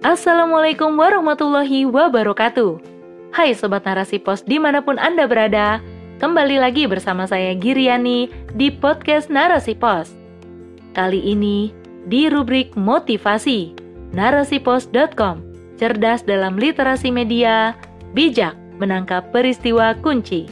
Assalamualaikum warahmatullahi wabarakatuh. Hai Sobat Narasi Pos di mana pun Anda berada Kembali lagi bersama saya Giriani di podcast Narasi Pos. Kali ini di rubrik motivasi narasipos.com Cerdas dalam literasi media, bijak menangkap peristiwa kunci.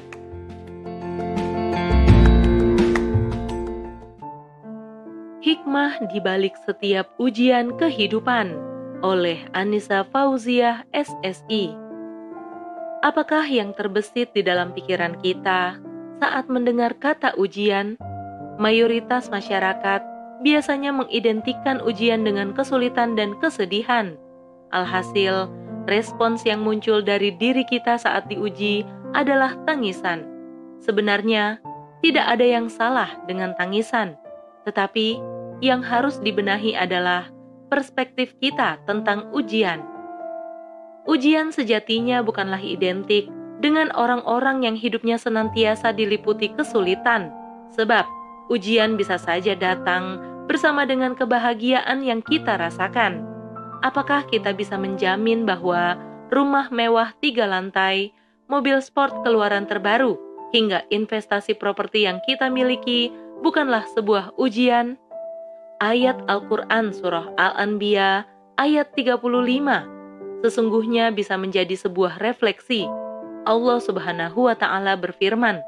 Hikmah di balik setiap ujian kehidupan oleh Anissa Fauziah SSI. Apakah yang terbesit di dalam pikiran kita saat mendengar kata ujian? Mayoritas masyarakat biasanya mengidentikan ujian dengan kesulitan dan kesedihan. Alhasil, respons yang muncul dari diri kita saat diuji adalah tangisan. Sebenarnya, tidak ada yang salah dengan tangisan, tetapi yang harus dibenahi adalah perspektif kita tentang ujian. Ujian sejatinya bukanlah identik dengan orang-orang yang hidupnya senantiasa diliputi kesulitan, sebab ujian bisa saja datang bersama dengan kebahagiaan yang kita rasakan. Apakah kita bisa menjamin bahwa rumah mewah tiga lantai, mobil sport keluaran terbaru, hingga investasi properti yang kita miliki bukanlah sebuah ujian? Ayat Al-Quran Surah Al-Anbiya ayat 35 sesungguhnya bisa menjadi sebuah refleksi. Allah Subhanahu wa Ta'ala berfirman,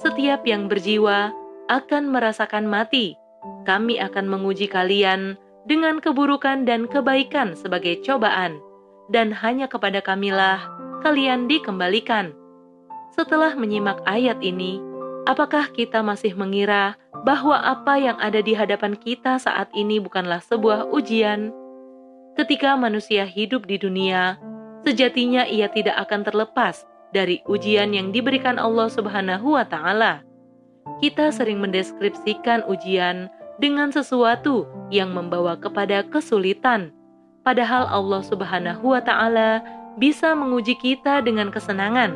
"Setiap yang berjiwa akan merasakan mati. Kami akan menguji kalian dengan keburukan dan kebaikan sebagai cobaan, dan hanya kepada Kamilah kalian dikembalikan." Setelah menyimak ayat ini, apakah kita masih mengira bahwa apa yang ada di hadapan kita saat ini bukanlah sebuah ujian. Ketika manusia hidup di dunia, sejatinya ia tidak akan terlepas dari ujian yang diberikan Allah Subhanahu wa taala. Kita sering mendeskripsikan ujian dengan sesuatu yang membawa kepada kesulitan, padahal Allah Subhanahu wa taala bisa menguji kita dengan kesenangan,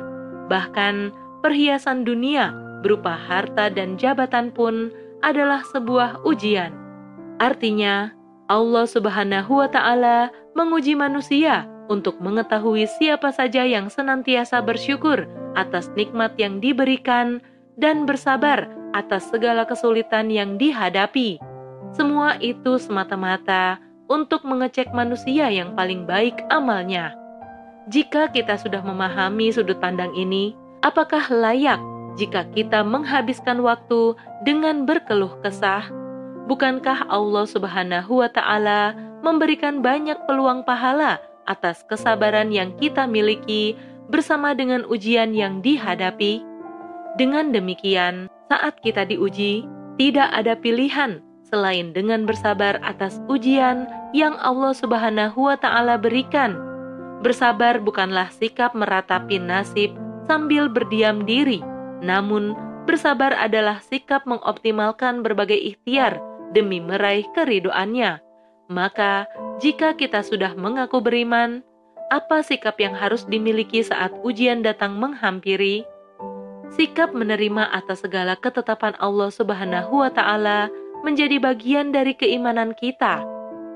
bahkan perhiasan dunia berupa harta dan jabatan pun adalah sebuah ujian. Artinya, Allah Subhanahu wa Ta'ala menguji manusia untuk mengetahui siapa saja yang senantiasa bersyukur atas nikmat yang diberikan dan bersabar atas segala kesulitan yang dihadapi. Semua itu semata-mata untuk mengecek manusia yang paling baik amalnya. Jika kita sudah memahami sudut pandang ini, apakah layak jika kita menghabiskan waktu dengan berkeluh kesah? Bukankah Allah Subhanahu wa Ta'ala memberikan banyak peluang pahala atas kesabaran yang kita miliki bersama dengan ujian yang dihadapi? Dengan demikian, saat kita diuji, tidak ada pilihan selain dengan bersabar atas ujian yang Allah Subhanahu wa Ta'ala berikan. Bersabar bukanlah sikap meratapi nasib sambil berdiam diri namun, bersabar adalah sikap mengoptimalkan berbagai ikhtiar demi meraih keridoannya. Maka, jika kita sudah mengaku beriman, apa sikap yang harus dimiliki saat ujian datang menghampiri? Sikap menerima atas segala ketetapan Allah Subhanahu wa Ta'ala menjadi bagian dari keimanan kita.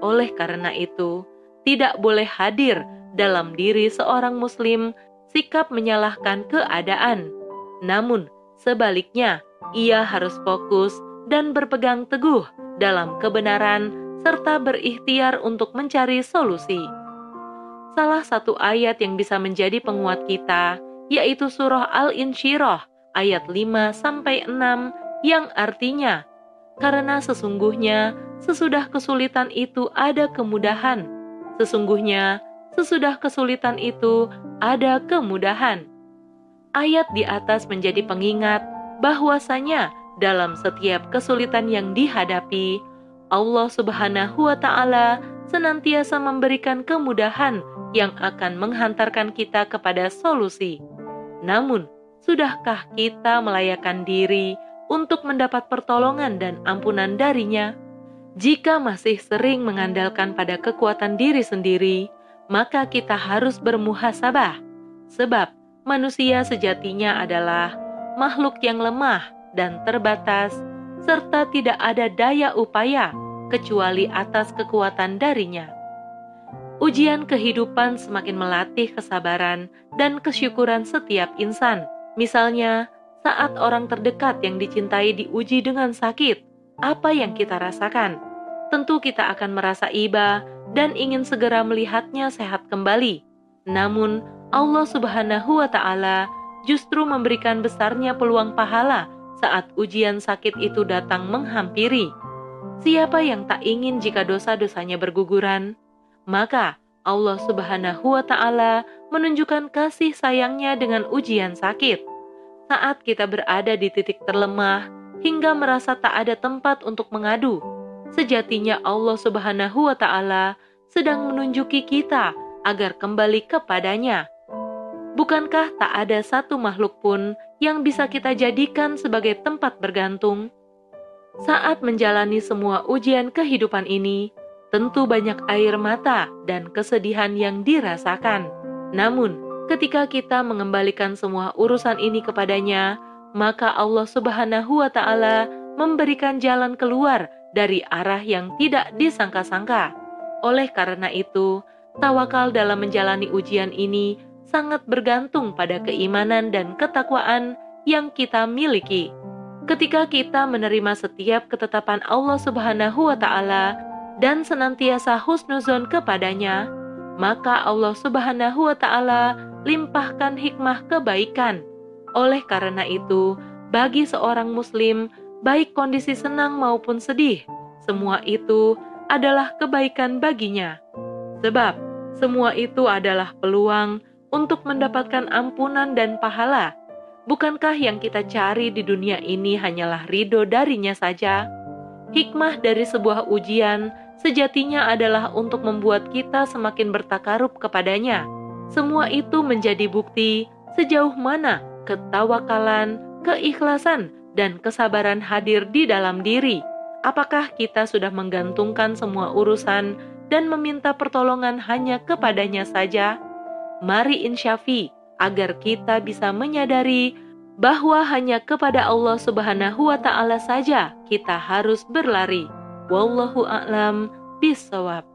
Oleh karena itu, tidak boleh hadir dalam diri seorang Muslim sikap menyalahkan keadaan namun, sebaliknya, ia harus fokus dan berpegang teguh dalam kebenaran serta berikhtiar untuk mencari solusi. Salah satu ayat yang bisa menjadi penguat kita yaitu surah Al-Insyirah ayat 5 sampai 6 yang artinya karena sesungguhnya sesudah kesulitan itu ada kemudahan. Sesungguhnya sesudah kesulitan itu ada kemudahan ayat di atas menjadi pengingat bahwasanya dalam setiap kesulitan yang dihadapi, Allah Subhanahu wa Ta'ala senantiasa memberikan kemudahan yang akan menghantarkan kita kepada solusi. Namun, sudahkah kita melayakan diri untuk mendapat pertolongan dan ampunan darinya? Jika masih sering mengandalkan pada kekuatan diri sendiri, maka kita harus bermuhasabah, sebab manusia sejatinya adalah makhluk yang lemah dan terbatas, serta tidak ada daya upaya kecuali atas kekuatan darinya. ujian kehidupan semakin melatih kesabaran dan kesyukuran setiap insan. Misalnya, saat orang terdekat yang dicintai diuji dengan sakit, apa yang kita rasakan? Tentu kita akan merasa iba dan ingin segera melihatnya sehat kembali. Namun, Allah Subhanahu wa Ta'ala justru memberikan besarnya peluang pahala saat ujian sakit itu datang menghampiri. Siapa yang tak ingin jika dosa-dosanya berguguran? Maka Allah Subhanahu wa Ta'ala menunjukkan kasih sayangnya dengan ujian sakit saat kita berada di titik terlemah hingga merasa tak ada tempat untuk mengadu. Sejatinya Allah Subhanahu wa taala sedang menunjuki kita agar kembali kepadanya. Bukankah tak ada satu makhluk pun yang bisa kita jadikan sebagai tempat bergantung? Saat menjalani semua ujian kehidupan ini, tentu banyak air mata dan kesedihan yang dirasakan. Namun, Ketika kita mengembalikan semua urusan ini kepadanya, maka Allah Subhanahu wa Ta'ala memberikan jalan keluar dari arah yang tidak disangka-sangka. Oleh karena itu, tawakal dalam menjalani ujian ini sangat bergantung pada keimanan dan ketakwaan yang kita miliki. Ketika kita menerima setiap ketetapan Allah Subhanahu wa Ta'ala dan senantiasa husnuzon kepadanya, maka Allah Subhanahu wa Ta'ala limpahkan hikmah kebaikan. Oleh karena itu, bagi seorang Muslim, baik kondisi senang maupun sedih, semua itu adalah kebaikan baginya, sebab semua itu adalah peluang untuk mendapatkan ampunan dan pahala. Bukankah yang kita cari di dunia ini hanyalah ridho darinya saja? Hikmah dari sebuah ujian sejatinya adalah untuk membuat kita semakin bertakarub kepadanya semua itu menjadi bukti sejauh mana ketawakalan, keikhlasan, dan kesabaran hadir di dalam diri. Apakah kita sudah menggantungkan semua urusan dan meminta pertolongan hanya kepadanya saja? Mari insyafi agar kita bisa menyadari bahwa hanya kepada Allah Subhanahu wa taala saja kita harus berlari. Wallahu a'lam bishawab.